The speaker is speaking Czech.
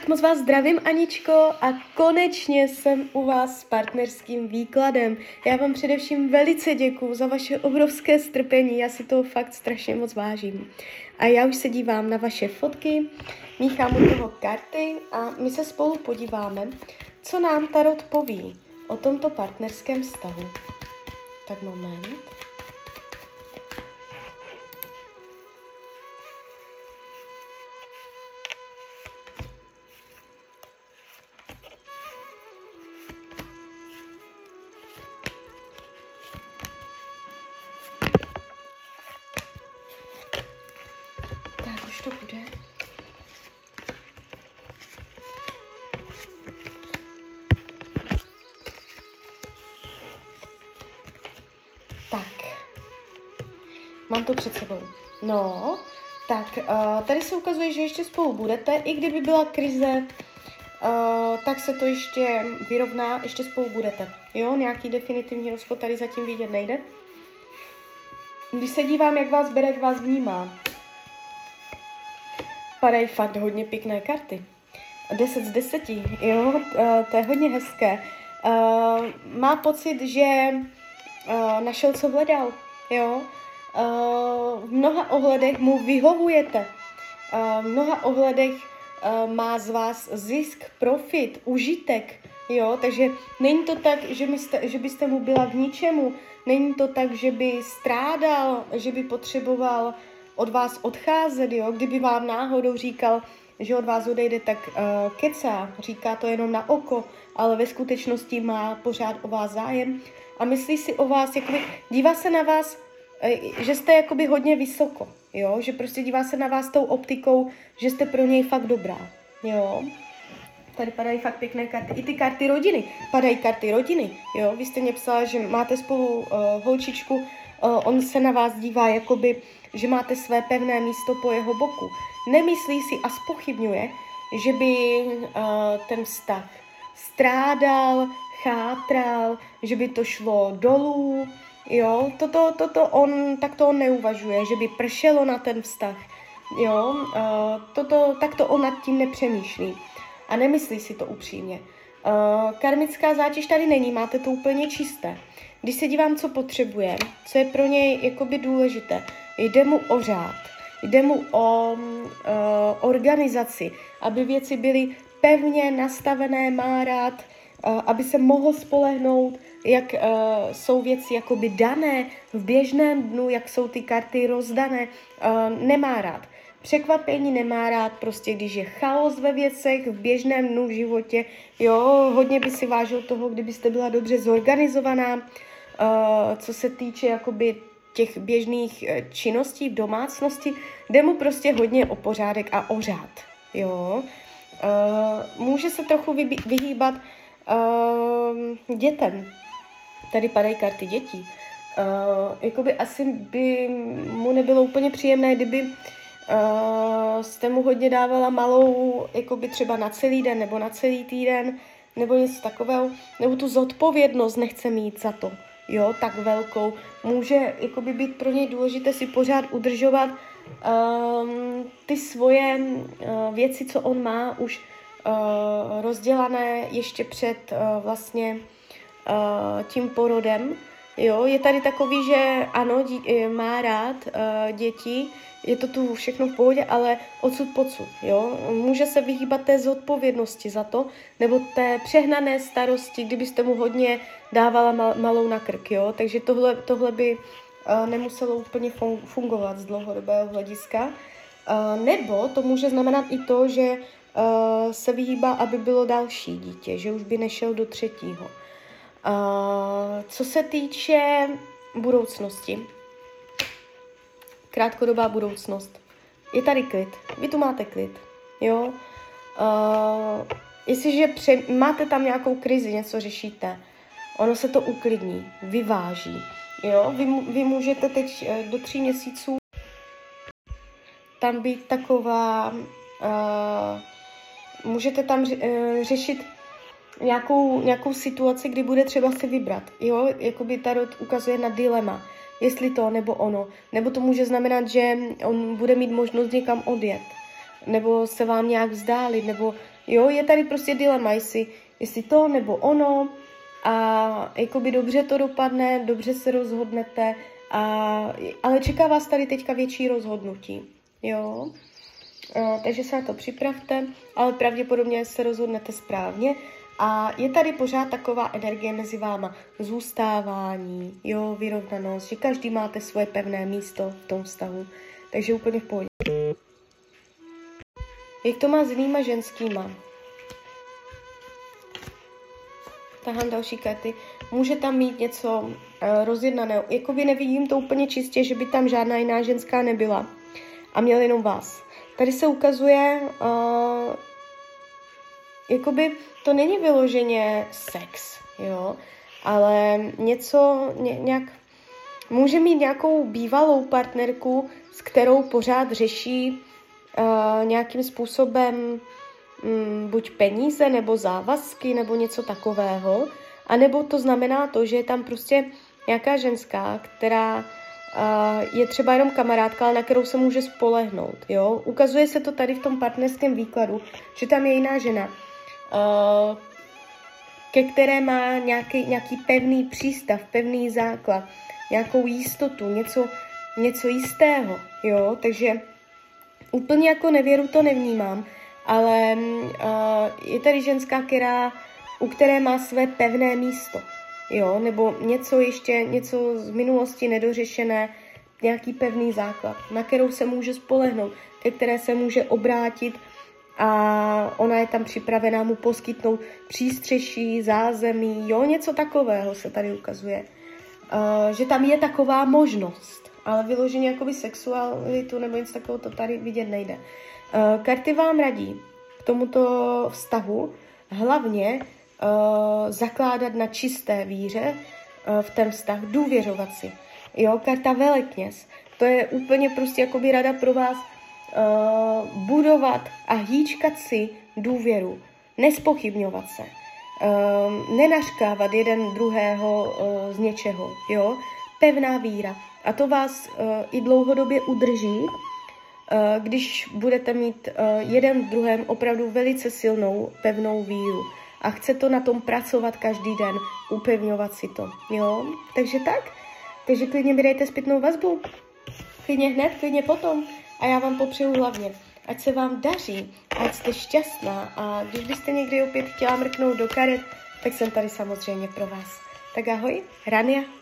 Tak moc vás zdravím, Aničko, a konečně jsem u vás s partnerským výkladem. Já vám především velice děkuju za vaše obrovské strpení, já si toho fakt strašně moc vážím. A já už se dívám na vaše fotky, míchám u toho karty a my se spolu podíváme, co nám Tarot poví o tomto partnerském vztahu. Tak moment. Mám to před sebou. No, tak uh, tady se ukazuje, že ještě spolu budete, i kdyby byla krize, uh, tak se to ještě vyrovná, ještě spolu budete. Jo, nějaký definitivní rozchod tady zatím vidět nejde. Když se dívám, jak vás bere, jak vás vnímá, padají fakt hodně pěkné karty. 10 z 10, jo, uh, to je hodně hezké. Uh, má pocit, že našel, co hledal, jo. Uh, v mnoha ohledech mu vyhovujete. Uh, v mnoha ohledech uh, má z vás zisk, profit, užitek, jo. Takže není to tak, že, byste, že byste mu byla k ničemu, není to tak, že by strádal, že by potřeboval od vás odcházet, jo. Kdyby vám náhodou říkal, že od vás odejde, tak uh, kecá, říká to jenom na oko, ale ve skutečnosti má pořád o vás zájem a myslí si o vás, jakoby, dívá se na vás, že jste jakoby hodně vysoko, jo, že prostě dívá se na vás tou optikou, že jste pro něj fakt dobrá, jo. Tady padají fakt pěkné karty. I ty karty rodiny. Padají karty rodiny, jo. Vy jste mě psala, že máte spolu uh, holčičku, uh, on se na vás dívá jakoby, že máte své pevné místo po jeho boku nemyslí si a spochybňuje, že by uh, ten vztah strádal, chátral, že by to šlo dolů, jo, toto, toto on, tak to on neuvažuje, že by pršelo na ten vztah, jo, uh, toto, tak to on nad tím nepřemýšlí a nemyslí si to upřímně. Uh, karmická zátěž tady není, máte to úplně čisté. Když se dívám, co potřebuje, co je pro něj jakoby důležité, jde mu o řád, Jde mu o uh, organizaci, aby věci byly pevně nastavené, má rád, aby se mohl spolehnout, jak uh, jsou věci jakoby dané v běžném dnu, jak jsou ty karty rozdané, uh, nemá rád. Překvapení nemá rád, prostě když je chaos ve věcech, v běžném dnu v životě, jo, hodně by si vážil toho, kdybyste byla dobře zorganizovaná, uh, co se týče jakoby těch běžných eh, činností v domácnosti, jde mu prostě hodně o pořádek a o řád, jo. Uh, může se trochu vyhýbat uh, dětem. Tady padají karty dětí. Uh, jakoby asi by mu nebylo úplně příjemné, kdyby uh, jste mu hodně dávala malou, jakoby třeba na celý den nebo na celý týden, nebo něco takového, nebo tu zodpovědnost nechce mít za to jo, tak velkou, může jakoby být pro něj důležité si pořád udržovat um, ty svoje uh, věci, co on má už uh, rozdělané ještě před uh, vlastně uh, tím porodem. Jo, je tady takový, že ano, dí, má rád uh, děti, je to tu všechno v pohodě, ale odsud pocud, jo. Může se vyhýbat té zodpovědnosti za to, nebo té přehnané starosti, kdybyste mu hodně dávala mal, malou na krk, jo. Takže tohle, tohle by uh, nemuselo úplně fungovat z dlouhodobého hlediska. Uh, nebo to může znamenat i to, že uh, se vyhýbá, aby bylo další dítě, že už by nešel do třetího. Uh, co se týče budoucnosti, krátkodobá budoucnost. Je tady klid. Vy tu máte klid. Jo? Uh, jestliže pře- máte tam nějakou krizi, něco řešíte, ono se to uklidní, vyváží. Jo? Vy, vy můžete teď do tří měsíců tam být taková, uh, můžete tam uh, řešit nějakou, nějakou situaci, kdy bude třeba si vybrat. Jo, jakoby Tarot ukazuje na dilema jestli to nebo ono. Nebo to může znamenat, že on bude mít možnost někam odjet. nebo se vám nějak vzdálit, nebo jo, je tady prostě dilema, jestli, jestli to nebo ono a jakoby dobře to dopadne, dobře se rozhodnete, a, ale čeká vás tady teďka větší rozhodnutí, jo. A, takže se na to připravte, ale pravděpodobně se rozhodnete správně a je tady pořád taková energie mezi váma, zůstávání, jo, vyrovnanost, že každý máte svoje pevné místo v tom vztahu, takže úplně v pohodě. Jak to má s jinýma ženskýma? Tahám další karty. Může tam mít něco uh, rozjednaného. Jakoby nevidím to úplně čistě, že by tam žádná jiná ženská nebyla. A měl jenom vás. Tady se ukazuje, uh, jakoby to není vyloženě sex, jo, ale něco, ně, nějak, může mít nějakou bývalou partnerku, s kterou pořád řeší uh, nějakým způsobem um, buď peníze, nebo závazky, nebo něco takového, a nebo to znamená to, že je tam prostě nějaká ženská, která uh, je třeba jenom kamarádka, ale na kterou se může spolehnout, jo. Ukazuje se to tady v tom partnerském výkladu, že tam je jiná žena, uh, ke které má nějaký, nějaký pevný přístav, pevný základ, nějakou jistotu, něco, něco jistého, jo, takže úplně jako nevěru to nevnímám, ale uh, je tady ženská, která, u které má své pevné místo, jo, nebo něco ještě, něco z minulosti nedořešené, nějaký pevný základ, na kterou se může spolehnout, ke které se může obrátit a ona je tam připravená mu poskytnout přístřeší, zázemí, jo, něco takového se tady ukazuje. Uh, že tam je taková možnost, ale vyloženě jakoby sexualitu nebo něco takového to tady vidět nejde. Uh, karty vám radí k tomuto vztahu hlavně uh, zakládat na čisté víře uh, v ten vztah, důvěřovat si. Jo, karta velekněz. To je úplně prostě jakoby rada pro vás uh, budovat a hýčkat si důvěru, nespochybňovat se, uh, nenařkávat jeden druhého uh, z něčeho, jo, pevná víra. A to vás uh, i dlouhodobě udrží, uh, když budete mít uh, jeden v druhém opravdu velice silnou, pevnou víru. A chce to na tom pracovat každý den, upevňovat si to, jo. Takže tak, takže klidně mi dejte zpětnou vazbu. Klidně hned, klidně potom. A já vám popřeju hlavně, ať se vám daří, ať jste šťastná a když byste někdy opět chtěla mrknout do karet, tak jsem tady samozřejmě pro vás. Tak ahoj, Rania.